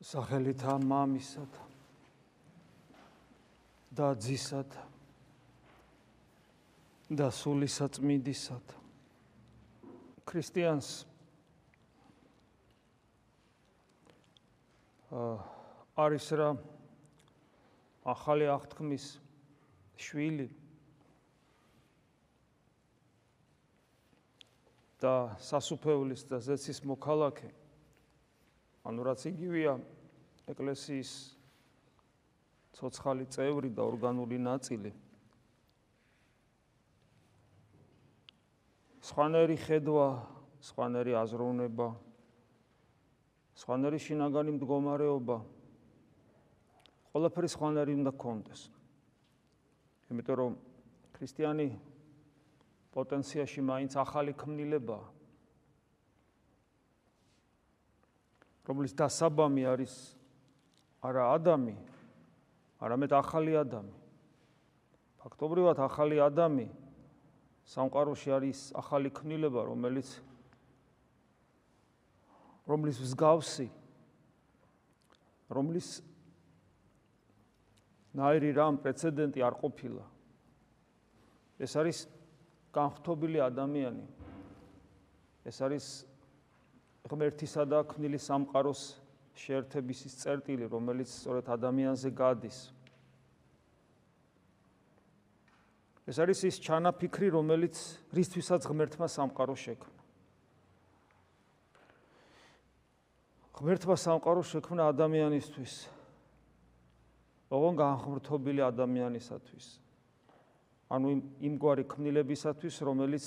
სახელითა მამისათა და ძისათა და სულისაწმინდისათა ქრისტიანს არის რა ახალი აღთქმის შვილი და სასუფეულის და ზეცის მოქალაქე. ანუ რაც იგივეა ეკლესიის ცოცხალი წევრი და ორგანული ნაწილი სხვანაირი ხედვა, სხვანაირი აზროვნება, სხვანაირი შინაგანი მდგომარეობა ყველაფერი სხვანაირი უნდა კონდეს. იმიტომ რომ ქრისტიანი პოტენციაში მაინც ახალი ქმნილებაა. რომლის დასაბამი არის არა ადამი, არამედ ახალი ადამი. ფაქტობრივად ახალი ადამი სამყაროში არის ახალი ქმნილება, რომელიც რომლის მსგავსი რომლის ნაირი რამ პრეცედენტი არ ყოფილა. ეს არის განხთობილი ადამიანი. ეს არის ღმერთისა და ქმნილის სამყაროს შეერთების ის წერტილი, რომელიც სწორედ ადამიანზე გადის. ეს არის ის ჩანაფიქრი, რომელიც რისთვისაც ღმერთმა სამყარო შექმნა. ღმერთმა სამყარო შექმნა ადამიანისთვის. ოღონ განხმრთობილი ადამიანისათვის. ანუ იმგვარი ქმნილებისათვის, რომელიც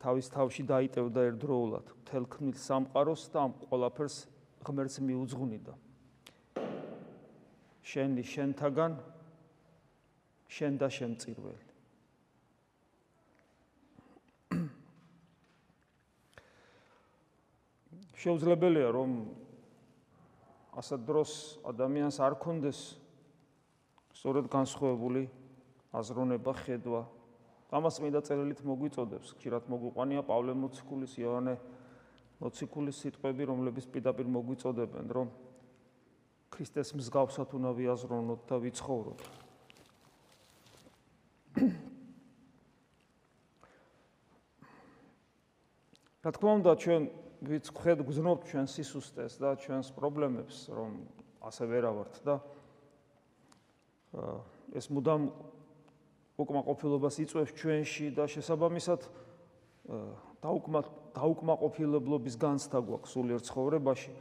თავის თავში დაიტევდა ერთდროულად მთელ ქმნილ სამყაროს და ამ ყველაფერს ღმერთს მიუძღვნიდა. შენი შენთაგან შენ და შემწირველი. შეუძლებელია რომ ასეთ დროს ადამიანს არ კონდეს სწორედ განსხვავებული აზროვნება, ხედვა, ამას მინდა წერილით მოგვიწოდებს, ხშირად მოგვიყვანია პავლე მოციქულის, იოანე მოციქულის სიტყვები, რომლებიც პირდაპირ მოგვიწოდებენ, რომ ქრისტეს მსგავსად უნდა ვიაზროვნოთ და ვიცხოვროთ. რა თქმა უნდა, ჩვენ ვიც ხედ გზნობთ ჩვენ სისუსტეს და ჩვენს პრობლემებს, რომ ასე ვერავართ და ეს მუდამ უკმაყოფილებას იწვევს ჩვენში და შესაბამისად დაუკმა დაუკმაყოფილებლობის განცდა გვაქვს სულიერ ცხოვრებაში.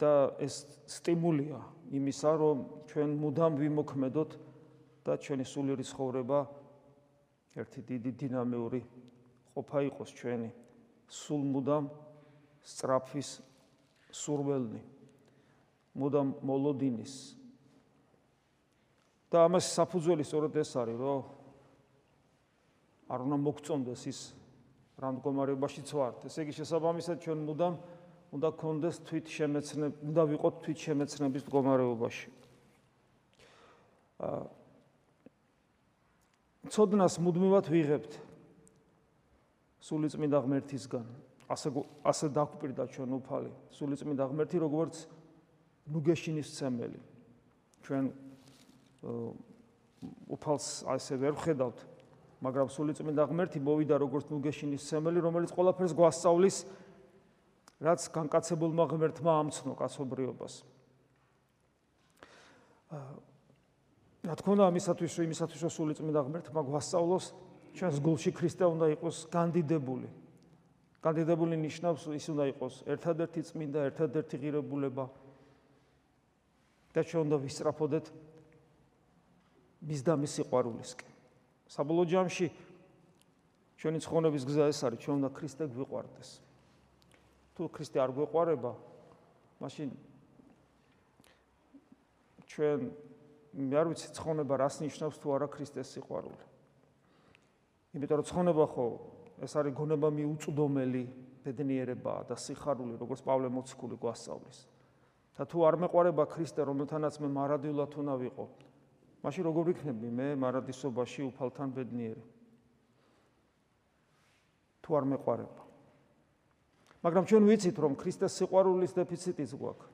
და ეს სტიმულია იმისა რომ ჩვენ მუდამ ვიმოქმედოთ და ჩვენი სულიერი ცხოვრება ერთი დიდი დინამიური ყოფა იყოს ჩვენი. სულ მუდამ სწრაფის სურველნი მუდამ მოლოდინის და ამას საფუძველი სწორედ ეს არის, რომ არ უნდა მოგწონდეს ის რა მდგომარეობაშიც ვართ. ესე იგი შესაბამისად ჩვენ მუდამ უნდა გქონდეს თვით შემეცნებ, უნდა ვიყოთ თვით შემეცნების მდგომარეობაში. აა ცოდნას მუდმივად ვიღებთ სულიწმიდა ღმერთისგან. ასე ასე დაგვპირდა ჩვენ უფალი. სულიწმიდა ღმერთი როგორც ნუგეშინის ცემელი. ჩვენ უფალს ასე ვერ ხედავთ, მაგრამ სულიწმინდა ღმერთი მოვიდა როგორც ნუგეშინის სემელი, რომელიც ყველაფერს გვასწავლის, რაც განკაცებულმა ღმერთმა ამცნო კაცობრიობას. რა თქმა უნდა, ამისათვის, იმისათვის, რომ სულიწმინდა ღმერთმა გვასწავლოს, ჩვენს გულში ქრისტე უნდა იყოს განდიდებული. განდიდებული ნიშნავს ის უნდა იყოს ერთადერთი წმინდა, ერთადერთი ღირებულება. და ჩვენ უნდა ვისწრაფოდეთ მის და მის სიყვარულისკენ. საბოლოო ჯამში ჩვენი ცხოვრების გზა ეს არის, ჩვენ უნდა ქრისტე გვიყვარდეს. თუ ქრისტე არ გვიყვარება, მაშინ ჩვენ მე არ ვიცი ცხოვრება რას ნიშნავს თუ არა ქრისტეს სიყვარული. იმიტომ რომ ცხოვრება ხო ეს არის გონება მიუწვდომელი ბედნიერება და სიხარული, როგორც პავლე მოციქული გვასწავლის. და თუ არ მეყვარება ქრისტე, რომელთანაც მე მარადიულად უნდა ვიყო, მაშინ როგორ ვიქნები მე მარადისობაში უფალთან ბედნიერი? თუ არ მეყარება. მაგრამ ჩვენ ვიცით რომ ქრისტეს სიყვარულის დეფიციტიც გვაქვს.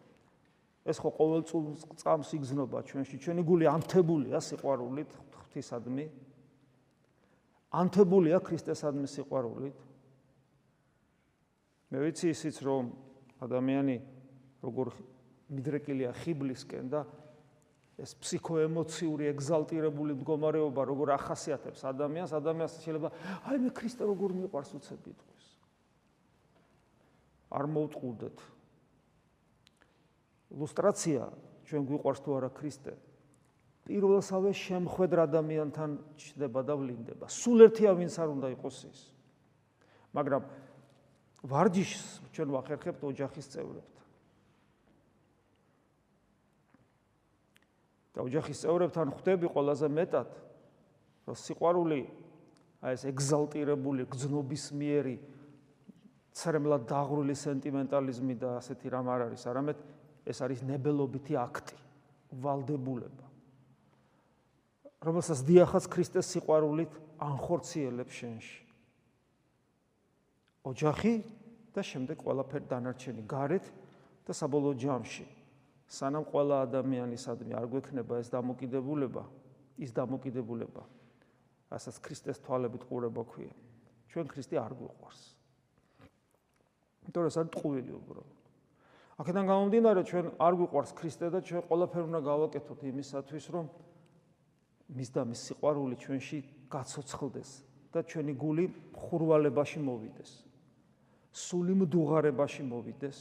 ეს ხო ყოველწულ წამს იგზნობა ჩვენში. ჩვენი გული ანთებულია სიყვარულით ღვთისადმი. ანთებულია ქრისტესადმი სიყვარულით. მე ვიცი ისიც რომ ადამიანი როგორ მიდრეკილია ხიბლისკენ და ეს ფსიქოემოციური ეგზალტირებული მდგომარეობა როგორ ახასიათებს ადამიანს, ადამიანს შეიძლება აი მე ქრისტე როგორ მიყვარს უცებ იტყვის. არ მოვტყუდეთ. ილუსტრაცია ჩვენ გვიყვარს თუ არა ქრისტე. პირველსავე შემხვედრ ადამიანთან ჩდება და ვლინდება. სულ ერთია ვინც არ უნდა იყოს ის. მაგრამ ვარჯიშს ჩვენ ვახერხებთ ოჯახის წევრებთან. და ოჯახის წევრებთან ხვდები ყველაზე მეტად, რომ სიყვარული აი ეს ეგზალტირებული გზნობისმიერი ცრემლად დაღრული სენტიმენტალიზმი და ასეთი რამ არ არის, არამედ ეს არის ნებელობითი აქტი, ვალდებულება. რომელსაც დიახაც ქრისტეს სიყვარულით ანხორციელებს შენში. ოჯახი და შემდეგ ყველაფერი დანარჩენი გარეთ და საბოლოო ჯამში სანამ ყველა ადამიანისადმი არ გვექნება ეს დამოკიდებულება, ის დამოკიდებულება, რასაც ქრისტეს თვალებით ყურება ქვია. ჩვენ ქრისტე არ გვიყვარს. იმიტომ რომ ეს არის ტყუილი უბრალოდ. აქედან გამომდინარე ჩვენ არ გვიყვარს ქრისტე და ჩვენ ყველაფერი უნდა გავაკეთოთ იმისათვის რომ მის და მის სიყვარული ჩვენში გაცოცხლდეს და ჩვენი გული ხურვალებაში მოვიდეს. სული მდუღარებაში მოვიდეს.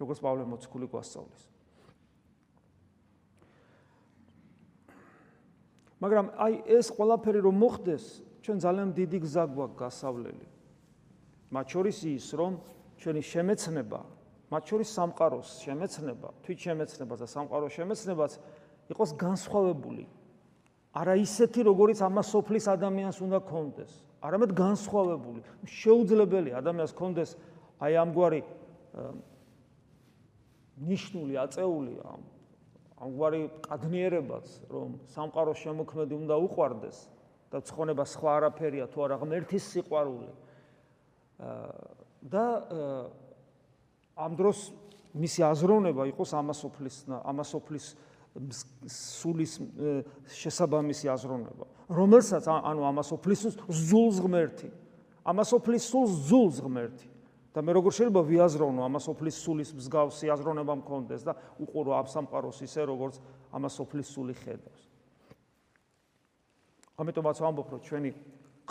როგორც პავლე მოციქული გვასწავლის. მაგრამ აი ეს ყველაფერი რომ მოხდეს, ჩვენ ძალიან დიდი გზა გვაქვს გასავლელი. მათ შორის ის, რომ ჩვენი შემეცნება, მათ შორის სამყაროს შემეცნება, თვით შემეცნება და სამყაროს შემეცნებაც იყოს განსხვავებული. არა ისეთი, როგორიც ამას სოფლის ადამიანს უნდა კონდეს. არამედ განსხვავებული. შეუძლებელი ადამიანს კონდეს აი ამგვარი ნიშნული აწეული ამ ამგვარი კადნიერებაც, რომ სამყაროს შემოქმედი უნდა უყვარდეს და ცხონება სხვა არაფერია თუ არა ღმერთის სიყვარული. და ამ დროს მისი აზროვნება იყოს ამასოფლის ამასოფლის სულის შესაბამისი აზროვნება. რომელსაც ანუ ამასოფლის ზულს ღმერთი. ამასოფლის სულს ზულს ღმერთი. და მე როგორ შეიძლება ვიაზროვნო ამასოფლის სულის მსგავსი აზროვნება მქონდეს და უყურო ამ სამყაროს ისე როგორც ამასოფლის სული ხედავს. ამიტომაც ვამბობ რომ ჩვენი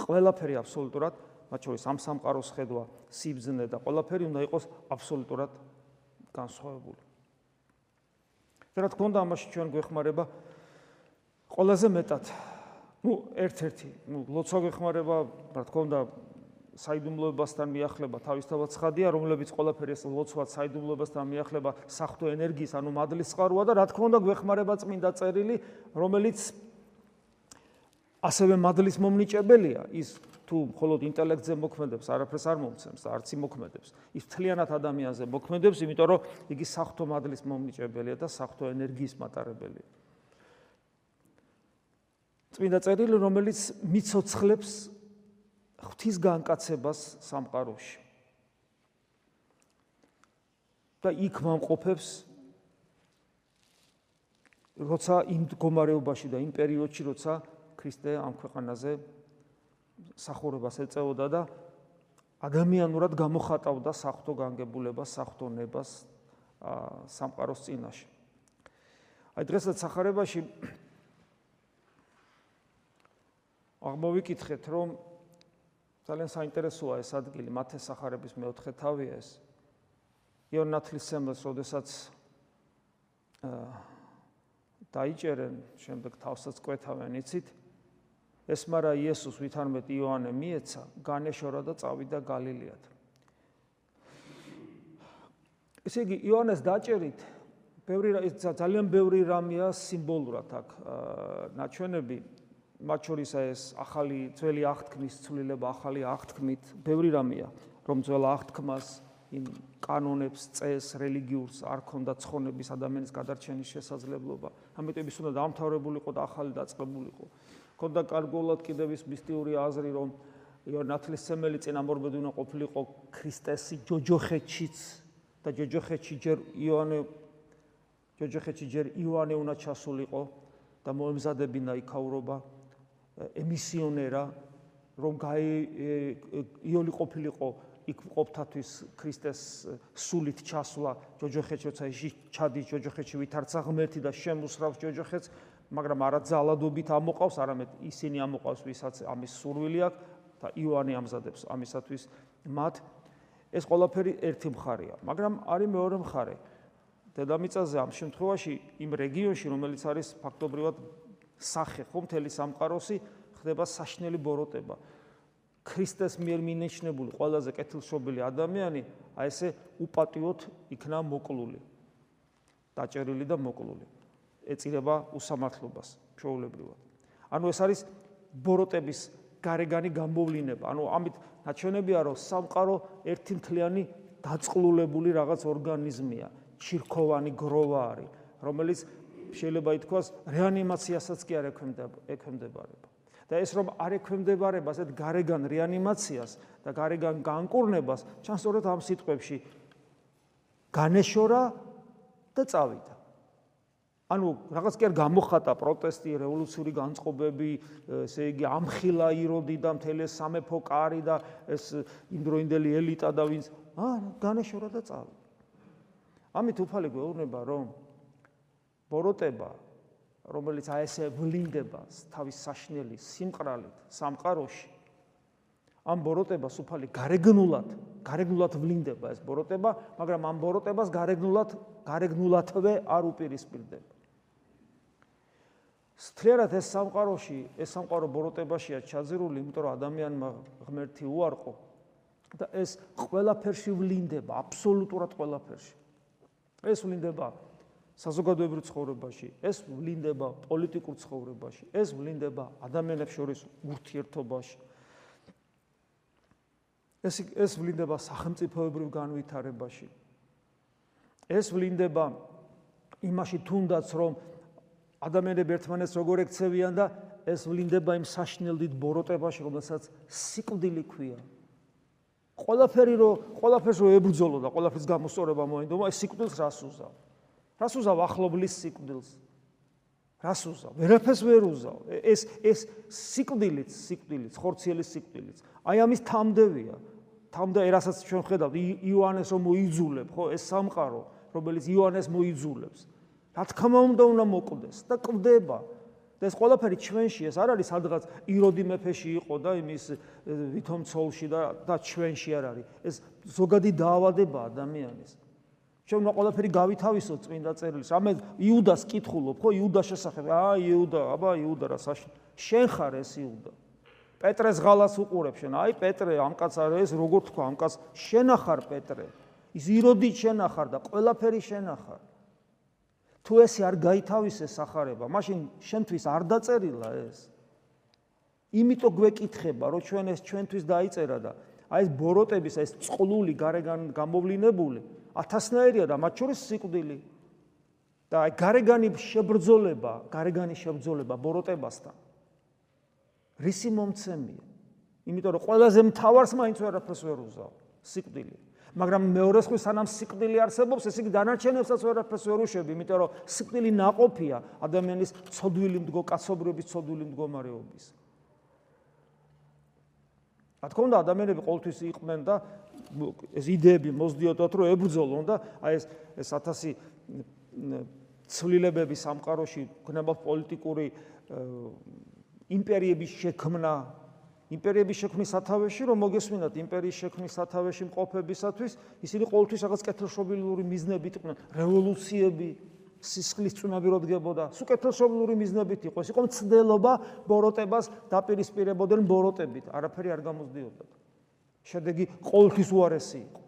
ყველაფერი აბსოლუტურად მათ შორის ამ სამყაროს ხედვა, სიბზნე და ყველაფერი უნდა იყოს აბსოლუტურად განსხვავებული. და რა თქმა უნდა, ამაში ჩვენ გვეხმარება ყველაზე მეტად. ну, ერთ-ერთი, ну, ლოცვა გვეხმარება, რა თქმა უნდა, საიდუმლოებასთან მიახლება თავისთავად ცხადია, რომლებიც ყველაფერი ეს ლოცვა საიდუმლოებასთან მიახლება საფრთხო ენერგიის, ანუ მადლის წყაროა და რა თქმა უნდა, გვეხმარება წმინდა წერილი, რომელიც ასევე მადლის მომნიჭებელია, ის თუ მხოლოდ ინტელექტზე მოქმედებს, არაფერს არ მომცემს და არც იმოქმედებს. ის თლიანად ადამიანზე მოქმედებს, იმიტომ რომ იგი საფრთხო მადლის მომნიჭებელია და საფრთხო ენერგიის მატარებელია. წმინდა წერილი, რომელიც მიცოცხლებს ღვთის განკაცებას სამყაროში. და იქ მომყოფებს როცა იმ მდგომარეობაში და იმ პერიოდში, როცა ქრისტე ამ ქვეყანაზე სახურებას ეწეოდა და ადამიანურად გამოხატავდა საფრთხო განგებულებას, საფრთხო ნებას სამყაროს წინაშე. აი დღესაც სახარებაში აღმოვიკითხეთ, რომ ძალიან საინტერესოა ეს ადგილი, მათეს სახარების მეოთხე თავია ეს. იონათლისემელს, როდესაც აა დაიჭერენ, შემდეგ თავსაც კვეთავენ, იცით? ეს მარა იესოს ვითარმეთ იოანე მიეცა, განეშორა და წავიდა გალილეად. ესე იგი იოანეს დაჭერით ბევრი ძალიან ბევრი რამეა სიმბოლურად აქ ნაჩვენები მათ შორის ეს ახალი ძველი აღთქმის ცვლილება ახალი აღთქმით ბევრი რამეა რომ ძველ აღთქმას იმ კანონებს წეს რელიგიურს არ ქონდა ცხონების ადამიანის გადარჩენის შესაძლებლობა. ამიტომ ის უნდა დამთავრებულიყო და ახალი დაწყებულიყო. ქონდა კარგულად კიდევ ის მისტიური აზრი რომ იორნათლისმელი წინამორბედი უნდა ყოფილიყო ქრისტესი ჯოჯოხეთშიც და ჯოჯოხეთში ჯერ იოანე ჯოჯოხეთში ჯერ იოანე უნდა ჩასულიყო და მოემზადებინა იქაურობა ემისიონერა რომ გაი იოლი ყოფილიყო იქ ყოფთათვის ქრისტეს სულით ჩასვლა ჯოჯოხეთში როცა ის ჩადი ჯოჯოხეთში ვითარცა ღმერთი და შემოსრავს ჯოჯოხეთს მაგრამ არა ძალადობით ამოყავს არამედ ისინი ამოყავს ვისაც ამის სურვილი აქვს და იოანე ამზადებს ამისათვის მათ. ეს ყველაფერი ერთი მხარეა მაგრამ არის მეორე მხარე. დედამიწაზე ამ შემთხვევაში იმ რეგიონში რომელიც არის ფაქტობრივად სახე ხო მთელი სამყაროსი ხდება საშნელი ბოროტება. ქრისტეს მიერ მინიშნებული ყველაზე კეთილშობილი ადამიანი აი ესე უპატიოთ იქნა მოკლული. დაჭერილი და მოკლული. ეწირება უსამართლობას ჩვეულებრივად. ანუ ეს არის ბოროტების გარეგანი გამოვლინება. ანუ ამით ნაჩვენებია რომ სამყარო ერთი მთლიანი დაწყლულებული რაღაც ორგანიზმია. ჩირქოვანი გროვა არის რომელიც შეიძლება ითქვას რეანიმაციასაც კი არ ექვემდებარება და ეს რომ არ ექვემდებარება ასეთ გარეგან რეანიმაციას და გარეგან განკურნებას, ჩანს სწორედ ამ სიტყვებში განეშორა და წავიდა. ანუ რაღაც კი არ გამოხატა პროტესტი, რევოლუციური განწყობები, ესე იგი ამხილა იროდი და მთელი სამეფო კარი და ეს იმდროინდელი ელიტა და ვინც აა განეშორა და წავიდა. ამით უფალი გვეუბნება რომ ბოროტება რომელიც აი ესე ვლინდება თავის საშნელი სიმყრალით სამყაროში ამ ბოროტებას უფალი გარეგნულად გარეგნულად ვლინდება ეს ბოროტება მაგრამ ამ ბოროტებას გარეგნულად გარეგნულადვე არ უპირისპირდება. სთლიერად ეს სამყაროში ეს სამყარო ბოროტებაშია ჩაძირული იმიტომ რომ ადამიანმა ღმერთი უარყო და ეს ყველაფერში ვლინდება აბსოლუტურად ყველაფერში. ეს ვლინდება საზოგადოებრივ ცხოვრებაში, ეს ვლინდება პოლიტიკურ ცხოვრებაში, ეს ვლინდება ადამიანებს შორის ურთიერთობაში. ეს ეს ვლინდება სახელმწიფოებრივ განვითარებაში. ეს ვლინდება იმაში თუნდაც რომ ადამიანები ერთმანეთს როგორ ექცევიან და ეს ვლინდება იმ საშნელდით ბოროტებაში, რომელსაც სიკვდილი ქვია. ყველაფერი რო ყველაფერს რო ებრძოლო და ყველაფრის გამოსწორება მოინდომა, ეს სიკვდილს რას უზავ? რას უზავ ახლობლის სიკვდილს? რას უზავ? ვერაფერს ვერ უზავ. ეს ეს სიკვდილიც, სიკვდილიც, ხორციელის სიკვდილიც. აი ამის თამდევია. თამდე რასაც ჩვენ ხედავთ იოანეს რომ მოიძულებ, ხო, ეს სამყარო, რომელიც იოანეს მოიძულებს. რა თქმა უნდა უნდა მოკვდეს და კვდება. და ეს ყველაფერი ჩვენში ეს არ არის სადღაც იროდი მეფეში იყო და იმის ვითომ ცოლში და და ჩვენში არ არის. ეს ზოგადი დაავადება ადამიანის. ჩვენ ყველაფერი გავითავისოთ წმინდა წერილს. ამე იუდას კითხულობ, ხო, იუდას შესახებ. აა იუდა, აბა იუდა რა საშ შენ ხარ ეს იუდა. პეტრეს ღალას უყურებ შენ. აი პეტრე, ამ კაც არა ეს როგორ თქვა, ამ კაც შენ ახარ პეტრე. ის იროდი შენ ახარ და ყველაფერი შენ ახარ. თუ ესე არ გაითავისე სახარება, მაშინ შენთვის არ დაწერილა ეს. იმიტომ გვეკითხება, რომ ჩვენ ეს ჩვენთვის დაიწერა და აი ეს ბოროტების ეს წყლული გარეგან გამოვლინებული ათასნაირია და მათ შორის სიკვდილი და გარეგანი შებრძოლება, გარეგანი შებრძოლება ბოროტებასთან. რისი მომცემია? იმიტომ რომ ყველაზე მთავარს მაინც ვერაფერს ვერ უზავ, სიკვდილი. მაგრამ მეორე ხვის სანამ სიკვდილი არსებობს, ეს იგი დანარჩენებსაც ვერაფერს ვერ უშვები, იმიტომ რომ სიკვდილი ناყოფია ადამიანის ცოდვილი მდგო კაცობრიობის ცოდვილი მდგომარეობის. რა თქმა უნდა, ადამიანები ყოველთვის იყვნენ და ეს იდეები მოსდიოდათ რომ ებრძოლონ და აი ეს ეს 1000 ცვლილებების სამყაროში გნებავ პოლიტიკური იმპერიების შექმნა. იმპერიების შექმნის სათავეში რომ მოგესმინათ იმპერიის შექმნის სათავეში მყოფებისათვის ისინი ყოველთვის რაღაც კეთილშობილური მიზნებით იყვნენ. რევოლუციები სისხლის წუნებიროდგებოდა. სუკეთესობლური მიზნებით იყო. ეს იყო მცდელობა ბოროტებას დაპირისპირებოდნენ ბოროტებით. არაფერი არ გამოსდიოდათ. შედეგი ყოველთვის უარესი იყო.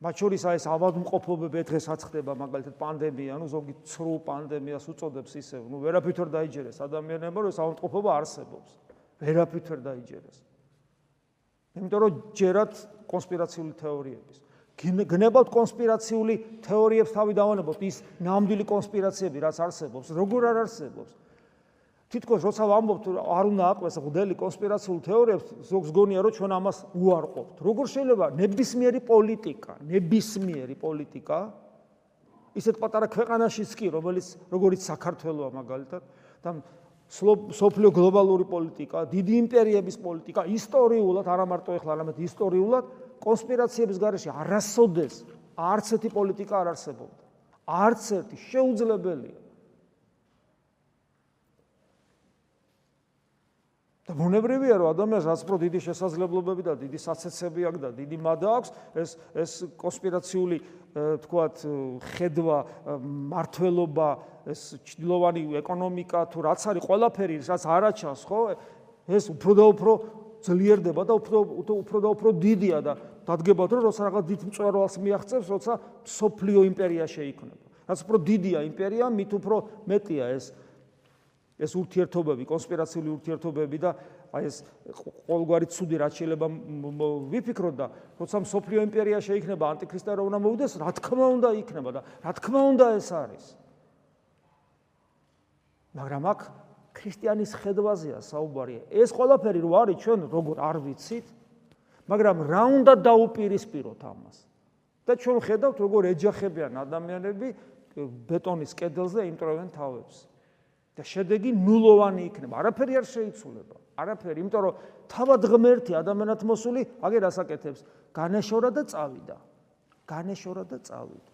მათ შორის აი ეს ავადმყოფობები დღეს აცხდება მაგალითად პანდემია, ანუ ზოგი ცრუ პანდემიას უწოდებს ისევ. ნუ ვერაფერ დაიჯერეს ადამიანებმა, რომ ეს ავადმყოფობა არსებობს. ვერაფერ დაიჯერეს. იმიტომ რომ ჯერათ კონსპირაციული თეორიების. გნებავთ კონსპირაციული თეორიებს თავი დავანებოთ, ის ნამდვილი კონსპირაციები რაც არსებობს, როგორ არ არსებობს. თითქოს როცა ვამბობთ არ უნდა აყვეს ღდელი კონსპირაციულ თეორიებს, ზოგს გონია რომ ჩვენ ამას უარყოფთ. როგორ შეიძლება ნებისმიერი პოლიტიკა, ნებისმიერი პოლიტიკა ისეთ პატარა ქვეყანაშიც კი, რომელიც როგორიც საქართველოა მაგალითად და სოფლიო გლობალური პოლიტიკა, დიდი იმპერიების პოლიტიკა, ისტორიულად, არა მარტო ეხლა, არამედ ისტორიულად კონსპირაციების გარეშე არასოდეს არც ერთი პოლიტიკა არ არსებობდა. არც ერთი შეუძლებელია. და მონებრივია რომ ადამიანს რაც პრო დიდი შესაძლებლობები და დიდი საცეცები აქვს და დიდი მადა აქვს ეს ეს კონსპირაციული თქვათ ხედვა მართლობა ეს ჭდილოვანი ეკონომიკა თუ რაც არის ყველაფერი რაც არაჩანს ხო ეს უფრო და უფრო ძლიერდება და უფრო უფრო და უფრო დიდია და დადგებათ რომ როცა რაღაც დიდ მწვერვალს მიაღწევს როცა სოფლიო იმპერია შეიქმნება რაც უფრო დიდია იმპერია მით უფრო მეტია ეს ეს ურთიერთობები, კონსპირაციული ურთიერთობები და აი ეს ყოველგვარი ცუდი რაც შეიძლება ვიფიქროთ და როცა სოფლიო იმპერია შეიქმნება, ანტიქრისტე რა უნდა მოვიდეს, რა თქმა უნდა იქნება და რა თქმა უნდა ეს არის. მაგრამ აქ ქრისტიანის ხედვაზეა საუბარი. ეს ყველაფერი რო არის ჩვენ როგორ არ ვიცით, მაგრამ რა უნდა დაუპირისპიროთ ამას? და ჩვენ ხედავთ როგორ ეჯახებიან ადამიანები ბეტონის კედელზე იმტროვენ თავებს. და შედეგი ნულოვანი იქნება. არაფერი არ შეიცვლება. არაფერი, იმიტომ რომ თავად ღმერთი ადამიანად მოსული აგერ ასაკეთებს, განეშორა და წავიდა. განეშორა და წავიდა.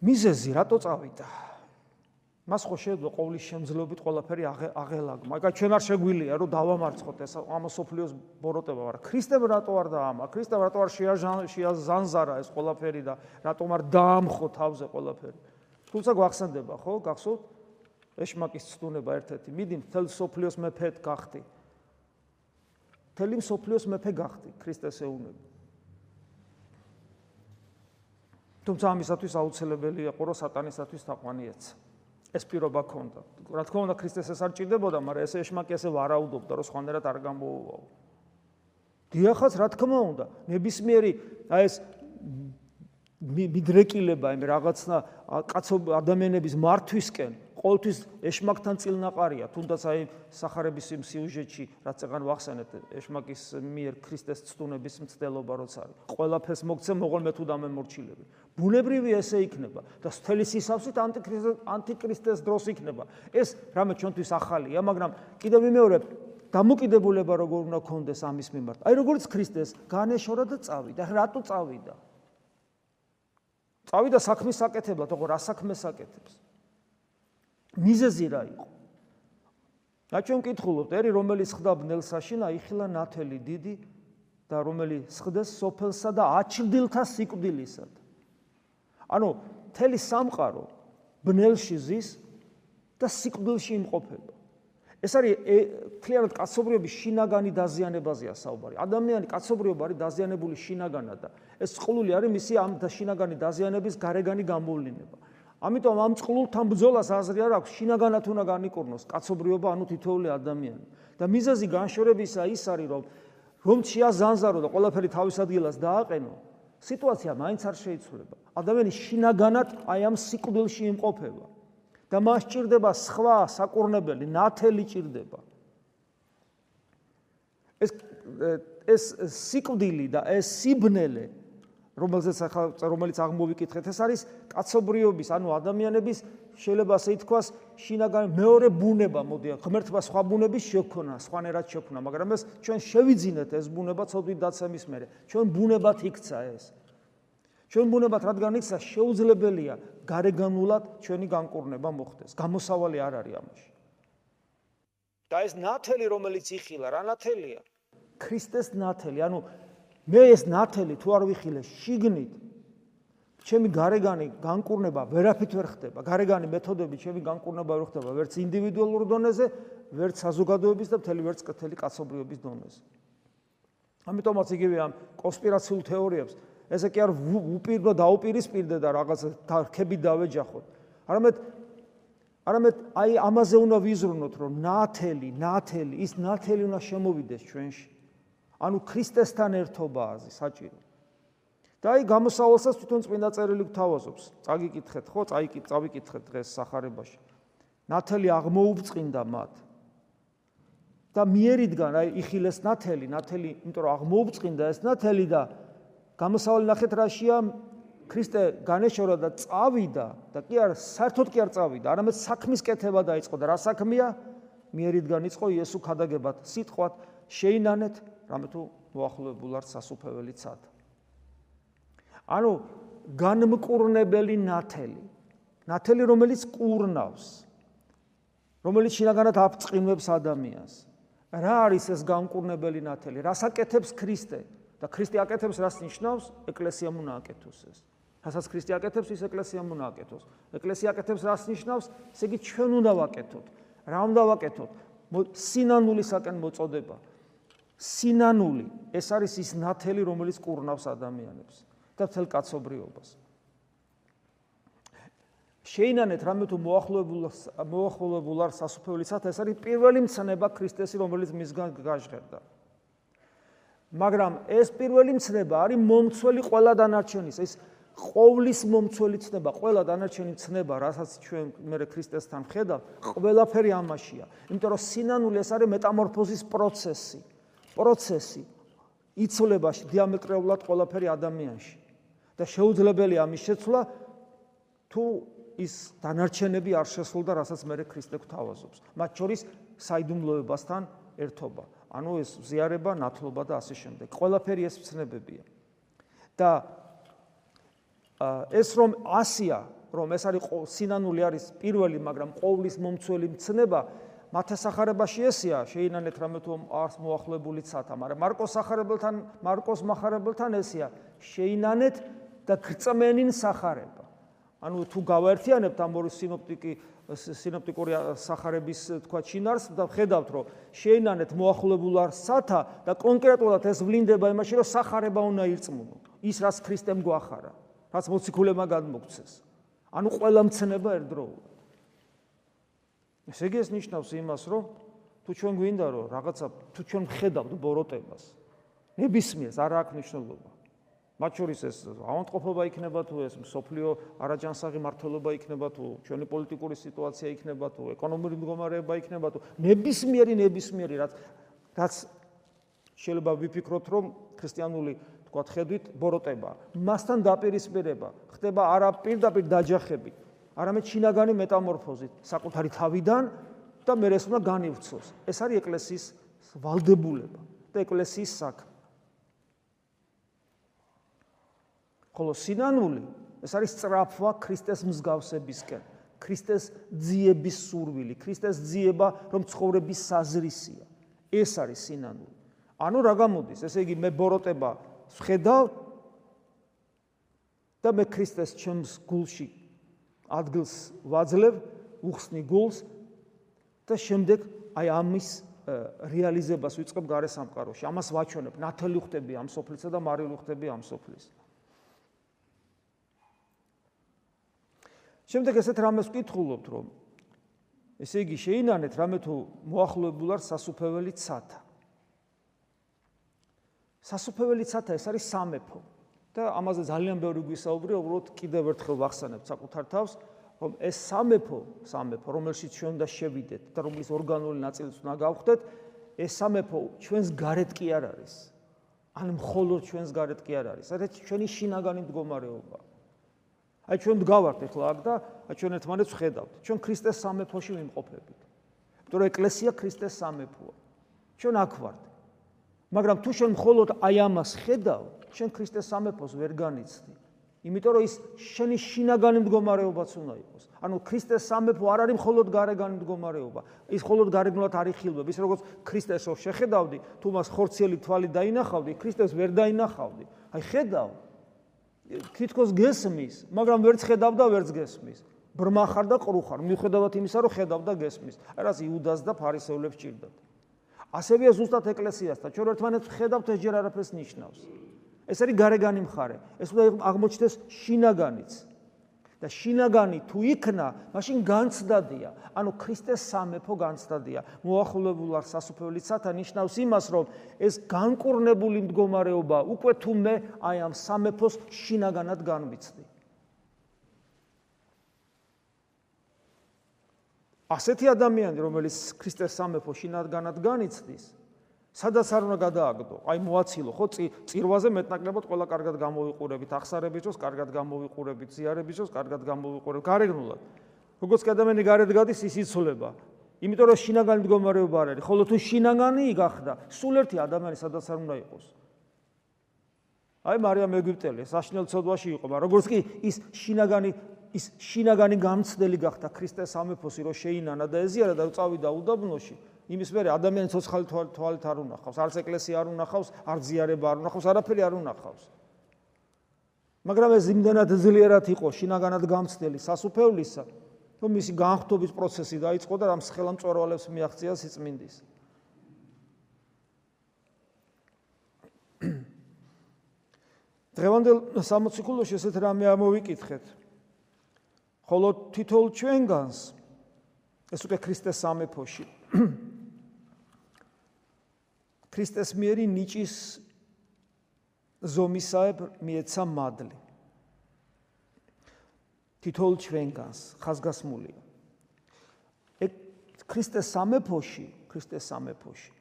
მიზეზი რატო წავიდა? მას ხო შეიძლება ყოვლის შემძლეობით ყველაფერი აღელაგო. მაგრამ ჩვენ არ შეგვილია რომ დავამარცხოთ ეს ამასოფლიოს ბოროტება, მაგრამ ქრისტემ რატო არ დაამა? ქრისტემ რატო არ შეაზანზარა ეს ყველაფერი და რატომ არ დაამხო თავზე ყველაფერი? თუმცა გვახსენდება, ხო? გახსოვთ? ეშმაკის ცდუნება ერთ-ერთი. მიდი მთელ სოფლიოს მეფედ გახდი. მთელი სოფლიოს მეფე გახდი, ქრისტეს ეუბნები. თუმცა ამისათვის აუცილებელია ყო რომ სატანისათვის თაყვანი ეცა. ეს პირობა ქონდა. რა თქმა უნდა ქრისტეს ეს არ ჭირდებოდა, მაგრამ ეს ეშმაკი ესე ვარაუდობდა, რომ სხვანაირად არ გამოუვაო. დიახაც, რა თქმა უნდა, ნებისმიერი აი ეს მიდრეკილება იმ რაღაცნა კაცო ადამიანების მართვისკენ ყოველთვის ეშმაკთან წილნაყარია, თუნდაც აი სახარების იმ სიუჟეტში, რაც ეგან ვახსენეთ, ეშმაკის მიერ ქრისტეს ცდუნების მცდელობა როცა არის. ყველაფერს მოგცემ მოღოლ მე თუ დამემორჩილები. ბუნებრივი ესე იქნება და მთელი სისავსით ანტიქრისტეს ანტიქრისტეს დროს იქნება. ეს რამე ჩვენთვის ახალია, მაგრამ კიდევ ვიმეორებ, დამოკიდებულება როგორ უნდა კონდეს ამის მიმართ. აი როგორც ქრისტეს განეშორა და წავიდა. რატო წავიდა? წავიდა საქმის საკეთებლად, ოღონდ რა საქმეს აკეთებს? მიზეზი რა იყო? რა ჩვენ მკითხულობთ, ერი რომელიც ხდა ბნელსაში, აიხილა ნათელი დიდი და რომელიც ხდეს სოფელსა და აჩრდილთა სიკვდილისად. ანუ მთელი სამყარო ბნელში ზის და სიკვდილში იმყოფება. ეს არის თლიანად კაცობრიობის შინაგანი დაზიანებაზეა საუბარი. ადამიანი კაცობრიობა არის დაზიანებული შინაგანად და ეს წყლული არის მისი ამ შინაგანი დაზიანების გარეგანი გამოვლინება. ამიტომ ამ წყლულთან ბრძოლას აზრი არ აქვს შინაგანად უნდა განიკურნოს კაცობრიობა ანუ თითოეული ადამიანი. და მიზეზი განშორებისა ის არის რომ რომ შეაზანზარო და ყველაფერი თავის ადგილას დააყენო, სიტუაცია მაინც არ შეიცვლება. ადამიანი შინაგანად აი ამ სიკვდილში იმყოფება. და მას ჭირდება სხვა საკურნებელი, ნათელი ჭირდება. ეს ეს სიკვდილი და ეს სიბნელე რომელზეც ახლა რომელიც აღმოვიკითხეთ ეს არის კაცობრიობის ანუ ადამიანების შეიძლება ასე ითქვას შინაგან მეორე ბუნება მოდი ღმერთმა სხვა ბუნების შექონა სხვანაირად შექონა მაგრამ ეს ჩვენ შევიძინეთ ეს ბუნება ცოდვით დაცემის მერე. ჩვენ ბუნებად იქცა ეს. ჩვენ ბუნებად რადგან იქცა შეუძლებელია გარეგანულად ჩვენი განკურნება მოხდეს. გამოსავალი არ არის ამაში. და ეს ნათელი რომელიც იხილა რა ნათელია? ქრისტეს ნათელი ანუ მე ეს ნათელი თუ არ ვიხილე შიგნით ჩემი გარეგანი განკურნება ვერაფრით ვერ ხდება. გარეგანი მეთოდები ჩემი განკურნება ვერ ხდება ვერც ინდივიდუალურ დონეზე ვერც საზოგადოების და მთელი ვერც კეთილი კაცობრიობის დონეზე. ამიტომაც იგივე ამ კონსპირაციულ თეორიებს. ესე კი არ უპირდო დაუპირისპირდე და რაღაც თარქები დავეჯახოთ. არამედ არამედ აი ამაზე უნდა ვიზრუნოთ რომ ნათელი ნათელი ის ნათელი უნდა შემოვიდეს ჩვენში ანუ ქრისტესთან ერთობაა საჭირო. და აი გამოსავალსაც თვითონ წმინდა წერილი გვთავაზობს. წაგიკითხეთ ხო? წაიკი წავიკითხეთ დღეს სახარებაში. ნათელი აღმოუბრწყინდა მათ. და მიერიდან აი იხილეს ნათელი, ნათელი, იმიტომ რომ აღმოუბრწყინდა ეს ნათელი და გამოსავალი ნახეთ რაშია ქრისტე განეშორა და წავიდა და კი არ საერთოდ კი არ წავიდა, არამედ საქმის კეთება დაიწყო და რა საქმეა? მიერიდან იწყო იესო ხადაგებად სიტყვათ შეინანეთ, რამე თუ მოახლოებულ არ სასუფეველი ცად. ანუ განმკურნებელი ნათელი. ნათელი რომელიც კურნავს. რომელიც შინაგანად აფწყინებს ადამიანს. რა არის ეს განკურნებელი ნათელი? რას აკეთებს ქრისტე? და ქრისტე აკეთებს რას ნიშნავს? ეკლესიამ უნდა აკეთოს ეს. რასაც ქრისტე აკეთებს, ის ეკლესიამ უნდა აკეთოს. ეკლესია აკეთებს რას ნიშნავს? ესე იგი ჩვენ უნდა ვაკეთოთ. რა უნდა ვაკეთოთ? სინანულისაკენ მოწოდება. სინანული, ეს არის ის ნათელი, რომელიც კურნავს ადამიანებს. და თელ კაცობრიობას. შეინანეთ რამე თუ მოახლოებულ მოახლოებულ არ სასופველიცად ეს არის პირველი მცნება ქრისტესი რომელიც მისგან გაჟღერდა. მაგრამ ეს პირველი მცნება არის მომცველი ყველა დანარჩენის ეს ყოვლის მომცველი ცნება ყველა დანარჩენი ცნება რასაც ჩვენ მე ქრისტესთან ხედავ ყველაფერი ამაშია იმიტომ რომ სინანული ეს არის მეტამორფოზის პროცესი პროცესი იცოლებაში დიამეტრულად ყველაფერი ადამიანში და შეუძლებელია ამის შეცვლა თუ ის დანარჩენები არ შესულდა, რასაც მე ქრისტე გვთავაზობს. მათ შორის საიდუმლოებასთან ერთობა. ანუ ეს ზიარება, ნათლობა და ასე შემდეგ. ყველაფერი ეს ცნებებია. და ეს რომ ასია, რომ ეს არის სინანული არის პირველი, მაგრამ ყოვლის მომცველი ცნება, მათე სახარებაში ესია, შეინანეთ რამე თუ არს მოახლებული ცათა, მაგრამ მარკოს სახარებელთან, მარკოს מחარებელთან ესია, შეინანეთ და გწმენინ სახარება. ანუ თუ გავაერთიანებთ ამ ორი სინოპტიკი სინოპტიკური სახარების თქვა ჩინარს და ხედავთ რომ შეინანეთ მოახლოებულ არსათა და კონკრეტულად ეს ვლინდება იმაში რომ სახარება უნდა ირწმუნო ის რაც ქრისტემ გვახარა რაც მოციქულებმა გადმოგცეს ანუ ყველა მცნება ერთდროულად ესე იგი ეს ნიშნავს იმას რომ თუ ჩვენ გვინდა რომ რაღაცა თუ ჩვენ ხედავთ ბოროტებას ნებისმიერს არ აქვს მნიშვნელობა. მათ შორის ეს ავანტყოფობა იქნება თუ ეს სოფლიო არაჯანსაღი მართლობა იქნება თუ ჩვენი პოლიტიკური სიტუაცია იქნება თუ ეკონომიკური მდგომარეობა იქნება თუ ნებისმიერი ნებისმიერი რაც რაც შეიძლება ვიფიქროთ რომ ქრისტიანული თქვა ხედვით ბოროტება მასთან დაპირისპირება ხდება არა პირდაპირ დაჯახები არამედ შინაგანი მეტამორფოზით საკუთარი თავიდან და მე ეს უნდა განივცოს. ეს არის ეკლესიის ვალდებულება და ეკლესიის საქმე. ხოლო სინანული ეს არის სწრაფვა ქრისტეს მსგავსებისკენ ქრისტეს ძიების სურვილი ქრისტეს ძიება რომ ცხოვრების საზრისია. ეს არის სინანული. ანუ რა გამოდის? ესე იგი მე ბოროტება ხედავ და მე ქრისტეს ჩემს გულში ადგილს ვაძლევ, უხსნი გულს და შემდეგ აი ამის რეალიზებას ვიწყებ გარე სამყაროში. ამას ვაჩვენებ, ნათელი ხვდები ამ სოფლისა და მარილი ხვდები ამ სოფლის. შემდეგ ესეთ რამეს ვკითხულობთ, რომ ესე იგი შეინანეთ რამე თუ მოახლოებულ არ სასופეველი ცათა. სასופეველი ცათა ეს არის სამეფო. და ამაზე ძალიან ბევრი გვისაუბრია, უბრალოდ კიდევ ერთხელ ვახსენებ საკუთარ თავს, რომ ეს სამეფო, სამეფო, რომელშიც ჩვენ უნდა შევიდეთ და რომლის ორგანული ნაწილიც უნდა გავხდეთ, ეს სამეფო ჩვენს გარეთ კი არ არის. ან მხოლოდ ჩვენს გარეთ კი არ არის. სადაც ჩვენი შინაგანი მდგომარეობაა. აი ჩვენ მდგავართ ახლა აქ და აი ჩვენ ერთმანეთს ვხედავთ. ჩვენ ქრისტეს სამეფოში ვიმყოფებით. იმიტომ რომ ეკლესია ქრისტეს სამეფოა. ჩვენ აქ ვართ. მაგრამ თუ შენ მხოლოდ აი ამას ხედავ, შენ ქრისტეს სამეფოს ვერ განიცდი. იმიტომ რომ ის შენი შინაგანი მდგომარეობაც უნდა იყოს. ანუ ქრისტეს სამეფო არ არის მხოლოდ გარეგანი მდგომარეობა. ის მხოლოდ გარეგნულად არ იხილვებ. ის როგორც ქრისტეს რო შეხედავდი, თუ მას ხორციელი თვალი დაინახავდი, ქრისტეს ვერ დაინახავდი. აი ხედავ, თითქოს გესმის, მაგრამ ვერც ხედავ და ვერც გესმის. ბრმა ხარ და ყრუ ხარ, მიუხედავად იმისა, რომ ხედავ და გესმის. აი რაც იუდას და ფარისევლებს ჭირდათ. ასევეა ზუსტად ეკლესიასთან, ჩვენ ერთმანეთს ხედავთ, ეს ჯერ არაფერს ნიშნავს. ეს არის გარეგანი მხარე. ეს უნდა აღმოჩნდეს შინაგანიც. და შინაგანი თუ იქნა, მაშინ განცდადია. ანუ ქრისტეს სამეფო განცდადია. მოახულებულ არ სასופველიცათა ნიშნავს იმას, რომ ეს განკურნებული მდგომარეობა უკვე თუ მე აი ამ სამეფოს შინაგანად განვიცდი. ასეთი ადამიანი, რომელიც ქრისტეს სამეფო შინაგანად განიცდის, სადაც არ უნდა გადააგდო? აი მოაცილო, ხო, წირვაზე მეტნაკლებად ყველა კარგად გამოვიყურებით, ახსარებით დროს კარგად გამოვიყურებით, ზიარებით დროს კარგად გამოვიყურებით, გარეგნულად. როგორც ადამიანი გარეთ გადის, ის იცოლება. იმიტომ რომ შინაგანი მდგომარეობა არ არის, ხოლო თუ შინაგანი გახდა, სულ ერთი ადამიანი სადაც არ უნდა იყოს. აი მარიამ ეგვიპტელი, საშნელ ცოდვაში იყო, მაგრამ როგორც კი ის შინაგანი ის შინაგანი გამცდელი გახდა ქრისტეს სამეფოსი, რომ შეინანა და ეზიარა და წავიდა უდაბნოში. იმის მერე ადამიანი ცოცხალი თვალით არ უნახავს, არც ეკლესია არ უნახავს, არც ზიარება არ უნახავს, არაფერი არ უნახავს. მაგრამ ეს იმდანად ძლიერად იყო შინაგანად გამცდელი სასופევლისა, რომ მისი განხთობის პროცესი დაიწყო და რამ ხელამ წორვალებს მიაღწია სიწმინდის. დღევანდელ 60 ქულოში ესეთ რამე ამოვიკითხეთ. ხოლო თითოეულ ჩვენგანს ეს უკვე ქრისტეს სამეფოში ქრისტეს მიერი ნიჭის ზომისაებ მიეცა მადლი. თითოეულ ჩვენგანს ხაზგასმულია. ეგ ქრისტეს სამეფოში, ქრისტეს სამეფოში.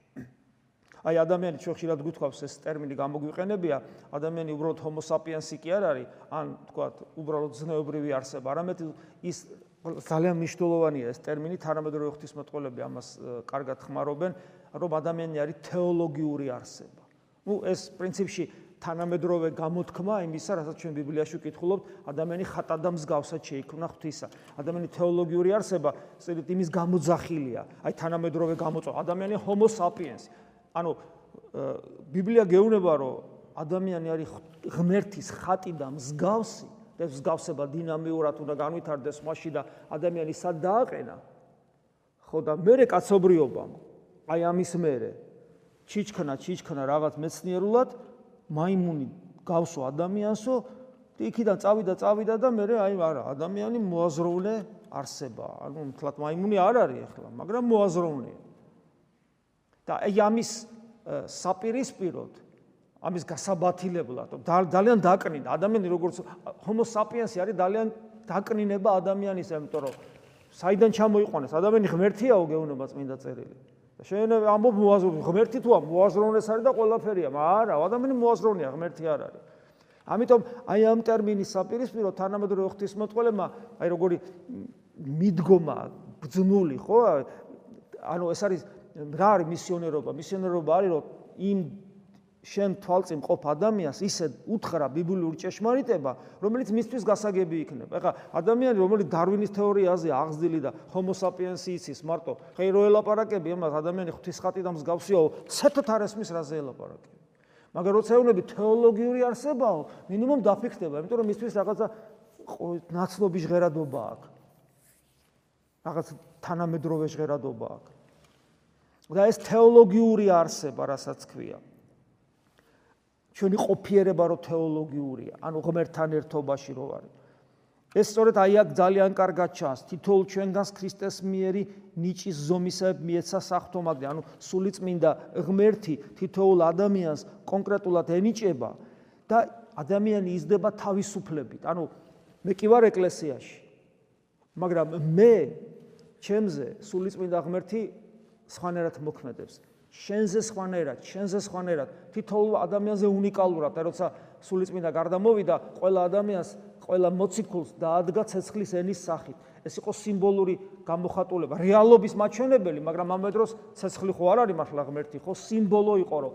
აი ადამიანი ჩვენ ხშირად გვითხოვს ეს ტერმინი გამოგვიყენებია, ადამიანი უბრალოდ homo sapiens კი არ არის, ან თქვათ, უბრალოდ ზნეობრივი არსება, არამედ ის ძალიან მნიშვნელოვანია ეს ტერმინი, თანამედროვე ღვთისმეტყველები ამას კარგად ხმარობენ, რომ ადამიანი არის თეოლოგიური არსება. ну ეს პრინციპში თანამედროვე გამოთქმა იმისა, რასაც ჩვენ ბიბლიაში ვკითხულობთ, ადამიანი ხატად და მსგავსად შეიქმნა ღვთისა. ადამიანი თეოლოგიური არსება, სწორედ იმის გამოძახილია. აი თანამედროვე გამოწვა, ადამიანი homo sapiens. ანუ ბიბლია გეუბნება, რომ ადამიანი არის ღმერთის ხატი და მსგავსი. და მსგავსება დინამიურად უნდა განვითარდეს მასში და ადამიანი სად დააყენა? ხო და მე კაცობრიობამ. აი ამის მერე. ჩიჩქნა ჩიჩქნა რაღაც მეცნიერულად მაიმუნი გავსო ადამიანსო იქიდან წავიდა წავიდა და მე აი არა ადამიანი მოაზროვნე არსება. ანუ თლათ მაიმუნი არ არის ახლა მაგრამ მოაზროვნე და აი ამის საპირისპიროდ ამის გასაბათილებლად ძალიან დაკნინდა. ადამიანი როგორც homo sapiens არის ძალიან დაკნინება ადამიანის ამიტომ რომ საიდან ჩამოიყვანეს? ადამიანი ღმერთიაო გეუბნება წმინდა წერილი. და შენ ამბობ მოაზროვნე ღმერთი თუა მოაზროვნეს არის და ყველაფერია არა ადამიანი მოაზროვნეა ღმერთი არ არის. ამიტომ აი ამ ტერმინის საპირისპირო თანამედროვე ღვთისმოწყალემა აი როგორი მიდგომა ბძნული ხო? ანუ ეს არის რა არის მისიონერობა მისიონერობა არის რომ იმ შენ თვალწინ ყოფ ადამიანს ისე უთხრა ბიბლიური ჭეშმარიტება, რომელიც მისთვის გასაგები იქნება. ეხლა ადამიანი, რომელიც დარვინის თეორიაზე აღზრდილი და homo sapiens-ი იცის მარტო, ხე რო ელაპარაკები ამას ადამიანი ღვთისხატი და მსგავსიაო, ცეთოთ არ ესმის რაზე ელაპარაკები. მაგრამ როცა ეუბნები თეოლოგიური არსებაო, მინიმუმ დაფიქრდება, იმიტომ რომ მისთვის რაღაცა ნაცნობი ჟღერადობა აქვს. რაღაც თანამედროვე ჟღერადობა აქვს. და ეს თეოლოგიური არსება, რასაც ქვია. ჩვენი ყოფიერება რო თეოლოგიურია, ანუ ღმერთთან ერთობაში რო არის. ეს სწორედ აი აქ ძალიან კარგად ჩანს, თითოეულ ჩვენგანს ქრისტეს მიერი ნიჭის ზომისებ მიეცა სახთომაგდე, ანუ სულიწმინდა ღმერთი თითოეულ ადამიანს კონკრეტულად ენიჭება და ადამიანი იზრდება თავისუფლებით. ანუ მე კი ვარ ეკლესიაში. მაგრამ მე ჩემზე სულიწმინდა ღმერთი სხვანაირად მოქმედებს. შენზე სხვანაირად, შენზე სხვანაირად, თითოეულ ადამიანზე უნიკალურად, და როცა სულიწმინდა გარდა მოვიდა, ყველა ადამიანს, ყველა მოციქულს დაადგა ცეცხლის ენის სახით. ეს იყო სიმბოლური გამოხატულება, რეალობის მაჩვენებელი, მაგრამ ამ დროს ცეცხლი ხო არ არის მართლა ღმერთი, ხო სიმბოლო იყო, რომ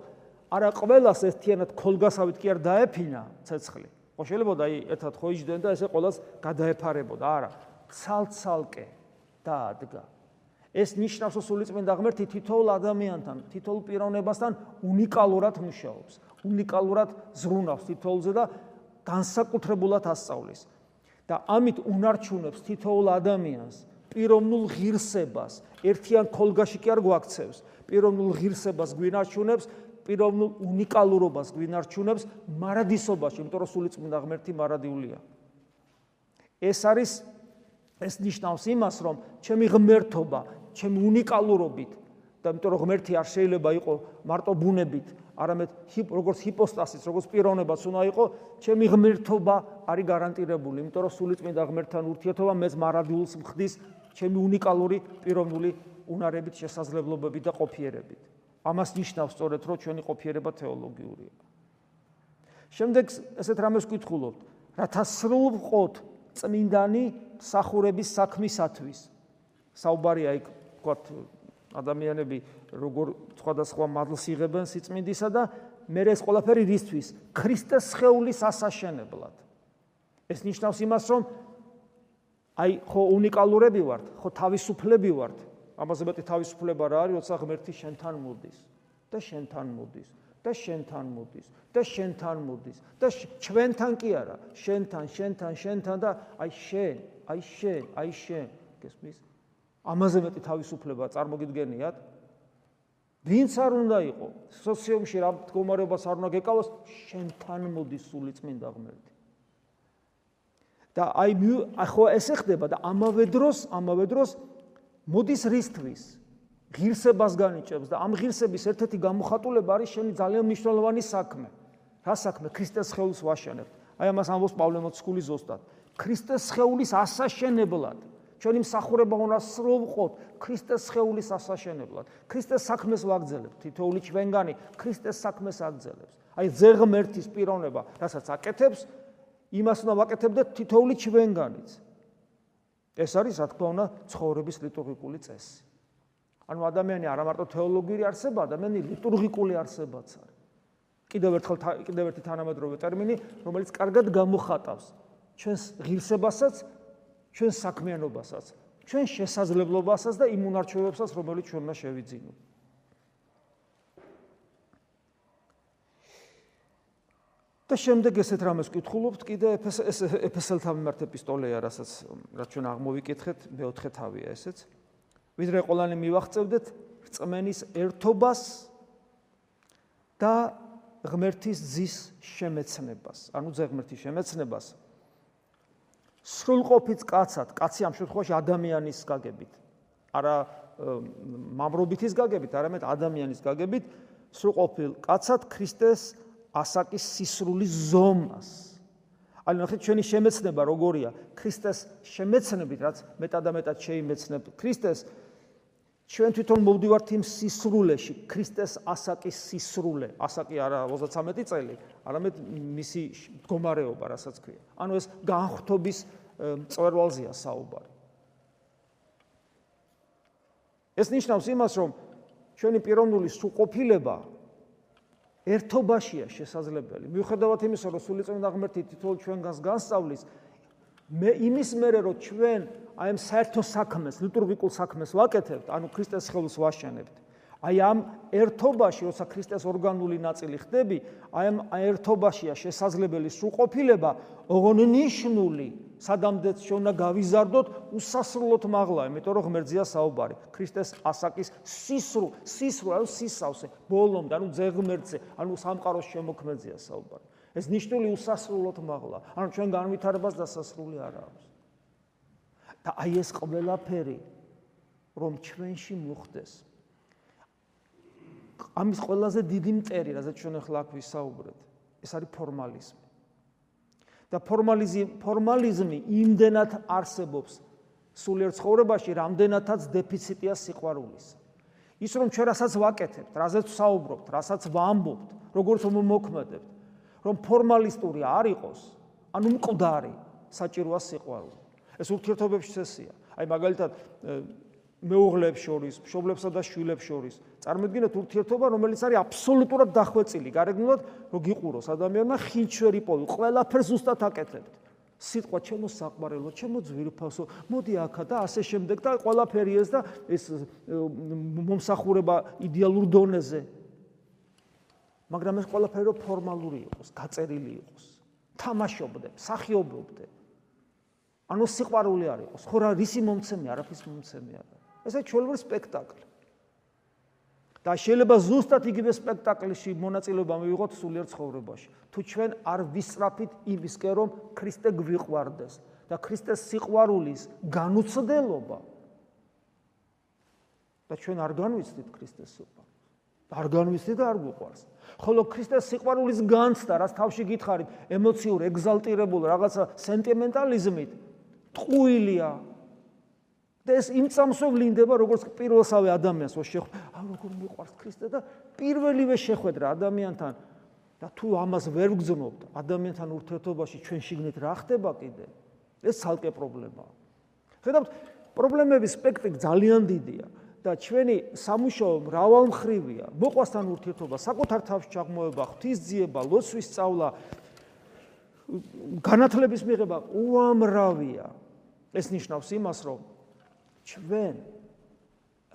არა ყველას ერთიანად ქოლგასავით კი არ დაეფინა ცეცხლი. ხო შეიძლება და აი ერთად ხო იჯდნენ და ესე ყოველას გადაეფარებოდა, არა, ცალ-ცალკე დაადგა. ეს ნიშნავს რომ სულიწმინდა ღმერთი თითოეულ ადამიანთან, თითოეულ პიროვნებასთან უნიკალურად მუშაობს, უნიკალურად ზრუნავს თითოეულზე და განსაკუთრებულად ასწავლის. და ამით უნარჩუნებს თითოეულ ადამიანს პიროვნულ ღირსებას, ერთიან ქოლგაში კი არ გვაქცევს, პიროვნულ ღირსებას გვინარჩუნებს, პიროვნულ უნიკალურობას გვინარჩუნებს მარადისობაში, იმიტომ რომ სულიწმინდა ღმერთი მარადიულია. ეს არის ეს ნიშნავს იმას, რომ ჩემი ღმერთობა, ჩემი უნიკალურობით და იმიტომ რომ ღმერთი არ შეიძლება იყოს მარტო ბუნებით, არამედ როგორც ჰიპოსტასის, როგორც პიროვნებაც უნდა იყოს, ჩემი ღმერთობა არის გარანტირებული, იმიტომ რომ სულიწმინდა ღმერთთან ურთიერთობა მეც მარადილს მხდის ჩემი უნიკალური პიროვნული უნარებით, შესაძლებლობებით და ყოფიერებით. ამას ნიშნავს სწორედ რომ ჩვენი ყოფიერება თეოლოგიურია. შემდეგ ესეთ რამეს ვკითხულობთ, რათა სრულყოთ წმინდანი სახურების საქმისათვის. საუბარია იქ, ვთქვათ, ადამიანები როგორ სხვადასხვა მადლს იღებენ სიწმინდისა და მე ეს ყველაფერი რისთვის? ქრისტეს სხეულის ასაშენებლად. ეს ნიშნავს იმას, რომ აი ხო უნიკალურები ვართ, ხო თავისუფლები ვართ. ამაზე მეტი თავისუფლება რა არის, როცა ღმერთი შენთან მოდის და შენთან მოდის და შენთან მოდის და შენთან მოდის და ჩვენთან კი არა, შენთან, შენთან, შენთან და აი შენ, აი შენ, აი შენ, გესმის? ამაზე მეტი თავისუფლება წარმოგიდგენიათ? ვინც არ უნდა იყო სოციუმში რა მდგომარეობას არ უნდა გეკავოს, შენთან მოდის სული წმინდა ღმერთი. და აი ახო ესე ხდება და ამავე დროს, ამავე დროს მოდის რისთვის? ღირსებას განიჭებს და ამ ღირსების ერთ-ერთი გამოხატულება არის შენი ძალიან მნიშვნელოვანი საქმე. რა საქმე? ქრისტეს ხელს ვაშენებ. აი ამას ამბობს პავლე მოციქული ზუსტად. ქრისტეს ხელის ასაშენებლად. ჩვენი მსახურება უნდა სრულყოთ ქრისტეს ხელის ასაშენებლად. ქრისტეს საქმეს ვაგრძელებთ. თითოეული ჩვენგანი ქრისტეს საქმეს აგრძელებს. აი ზეღმერთის პიროვნება, რასაც აკეთებს, იმას უნდა ვაკეთებდეთ თითოეული ჩვენგანიც. ეს არის რა თქმა უნდა ცხოვრების ლიტურგიკული წესი. ანუ ადამიანი არა მარტო თეოლოგიური არსება, ადამიანი ლიტურგიკული არსებაც არის. კიდევ ერთხელ კიდევ ერთი თანამედროვე ტერმინი, რომელიც კარგად გამოხატავს ჩვენს ღირსებასაც, ჩვენს საქმიანობასაც, ჩვენ შესაძლებლობასაც და იმ უნარჩვევებსაც, რომელიც ჩვენ უნდა შევიძინოთ. და შემდეგ ესეთ რამეს ვკითხულობთ კიდე ეფესელთა მიმართ ეპისტოლეა, რასაც რაც ჩვენ აღმოვიკითხეთ, მეოთხე თავია ესეც. ვიდრე ყოლანი მივახწევდეთ რწმენის ერთობას და ღმერთის ძის შემეცნებას, ანუ ძეგმერთის შემეცნებას. სრულყოფით კაცად, კაცი ამ შემთხვევაში ადამიანის გაგებით. არა მამრობითის გაგებით, არამედ ადამიანის გაგებით სრულყოფილ კაცად ქრისტეს ასაკის სისრულის ზომას. ანუ ნახეთ ჩვენი შემეცნება როგორია? ქრისტეს შემეცნებით, რაც მეტად და მეტად შეიმეცნებ ქრისტეს ჩვენ თვითონ მოვდივართ იმ სისრულეში, ქრისტეს ასაკის სისრულე. ასაკი არა 33 წელი, არამედ მისი მდგომარეობა, რასაც ქვია. ანუ ეს განხრთობის წვერვალზეა საუბარი. ეს ნიშნავს იმას, რომ ჩვენი პიროვნული სრულყოფილება ერთობაშია შესაძლებელი. მიუხედავად იმისა, რომ სულიწმინდა ღმერთი თითოეულ ჩვენგანს განსწავლის, მე იმის მერე რომ ჩვენ აი ამ საერთო საქმეს, ლიტურგიკულ საქმეს ვაკეთებთ, ანუ ქრისტეს ხელს ვაშენებთ. აი ამ ერთობაში, როცა ქრისტეს ორგანული ნაწილი ხდები, აი ამ ერთობაშია შესაძლებელი სრულყოფილება, ოღონდ-ნიშნული, სადამდეც შეუნდა გავიზარდოთ უსასრულოდ მაღლა, იმიტომ რომ ღმერთზია საუბარი. ქრისტეს ასაკის სისრულ, სისრულ, ანუ სისავსე, ბოლომდე, ანუ ძეღმერთზე, ანუ სამყაროს შემოქმედზია საუბარი. ეს ნიშნული უსასრულოდ მაღლა, ანუ ჩვენ განვითარებას დასასრული არ აქვს. და აი ეს ყველაფერი რომ ჩვენში მოხდეს, ამის ყველაზე დიდი მტერი, რაზეც ჩვენ ახლა აქ ვისაუბრეთ, ეს არის ფორმალიზმი. და ფორმალიზმი ფორმალიზმი იმდენად არსებობს სულიერ ცხოვრებაში, რამდენადაც დეფიციტია სიყვარულის. ის რომ ჩვენ რასაც ვაკეთებთ, რაზეც ვსაუბრობთ, რასაც ვამბობთ, როგორც მომოქმედებთ, რომ ფორმალისტური არ იყოს, ანუ მკვდარი საჭიროა სიყვარული. ეს ურთიერთობებში წესია. აი მაგალითად მეუღლებს შორის, მშობლებსა და შვილებს შორის. წარმოიდგინეთ ურთიერთობა, რომელიც არის აბსოლუტურად დახვეწილი, გარეგნულად რო გიყუროს ადამიანმა ხინჩვერი პოვი, ყველაფერს ზუსტად აკეთებთ. სიტყვა ჩემო საყვარელო, ჩემო ძვირფასო, მოდი აქა და ასე შემდეგ და ყველაფერი ეს და ეს მომსახურება იდეალურ დონეზე. მაგრამ ეს ყველაფერი რო ფორმალური იყოს, გაწერილი იყოს, თამაშობდე, სახიობობდე. ანუ სიყვარული არ იყოს. ხო რა, რისი მომცემი, არაფრის მომცემი არა. ესე ჩვეულებრივი სპექტაკლი. და შეიძლება ზუსტად იგივე სპექტაკლში მონაწილეობა მივიღოთ სულიერ ცხოვრებაში. თუ ჩვენ არ ვისწრაფით იმისკენ, რომ ქრისტე გვიყვარდეს და ქრისტეს სიყვარულის განუცდელობა და ჩვენ არ განვიცდით ქრისტეს სიყვარულს. არ განვიცდით და არ გვიყვარს. ხოლო ქრისტეს სიყვარულის განცდა, რაც თავში გითხარით, ემოციურ, ეგზალტირებულ რაღაცა სენტიმენტალიზმით, ტყუილია. და ეს იმ წამსვლინდება, როგორც პირველსავე ადამიანს, ო შეხ, აა როგორ მიყვარს ქრისტე და პირველივე შეხვედრა ადამიანთან და თუ ამას ვერ გძნობთ, ადამიანთან ურთიერთობაში ჩვენ შიგნით რა ხდება კიდე? ეს ცალკე პრობლემაა. ხედავთ, პრობლემების სპექტრი ძალიან დიდია. და ჩვენი სამუშაო მრავალმხრივია. მოყვასთან ურთიერთობა, საკუთარ თავს ჩაღმოება, ღვთისძიება, ლოცვის სწავლა, განათლების მიღება უამრავია. ეს ნიშნავს იმას, რომ ჩვენ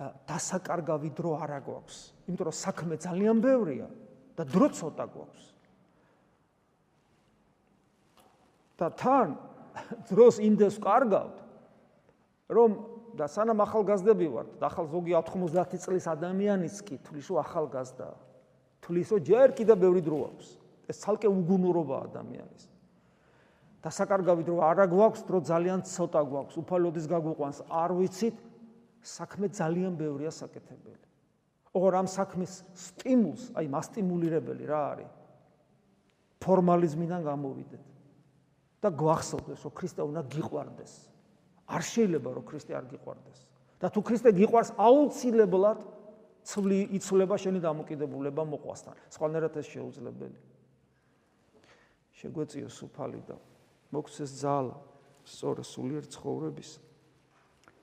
დასაკარგავი დრო არ აგვაქვს, იმიტომ რომ საქმე ძალიან ბევრია და დრო ცოტა გვაქვს. და თან დროს იმდეს კარგავთ, რომ და სანამ ახალგაზრდები ვართ, და ახალ ზოგი 90 წლის ადამიანიც კი თulis რომ ახალგაზრდა. თulis რომ ჯერ კიდე ბევრი დრო აქვს. ეს ცალკე უგუნურობა ადამიანის. და საკარგავი დრო არა გვაქვს, დრო ძალიან ცოტა გვაქვს. უფალოდის გაგვიყვანს, არ ვიცით, საქმე ძალიან ბევრია საკეთებელი. ოღონ ამ საქმის სტიმულს, აი მასტიმულირებელი რა არის? ფორმალიზმიდან გამოვიდეთ. და გვახსოვდეს, რომ ქრისტე უნდა გიყვარდეს. არ შეიძლება რომ ქრისტე არ გიყვარდეს. და თუ ქრისტე გიყვარს, აუცილებლად ცვლი იცვლება შენი დამოკიდებულება მოყვასთან. სხვანაირად ეს შეუძლებელი. შეგვეციო სუფალი და მოგცეს ძალა სწორ სულიერ ცხოვრების.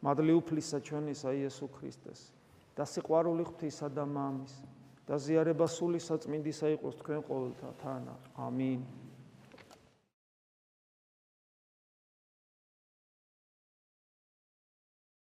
მადლი უფლისა ჩვენისა იესო ქრისტეს და სიყვარული ღვთისა და მამის და ზიარება სული საწმინდისა იყოს თქვენ ყოველთა თანა. ამინ.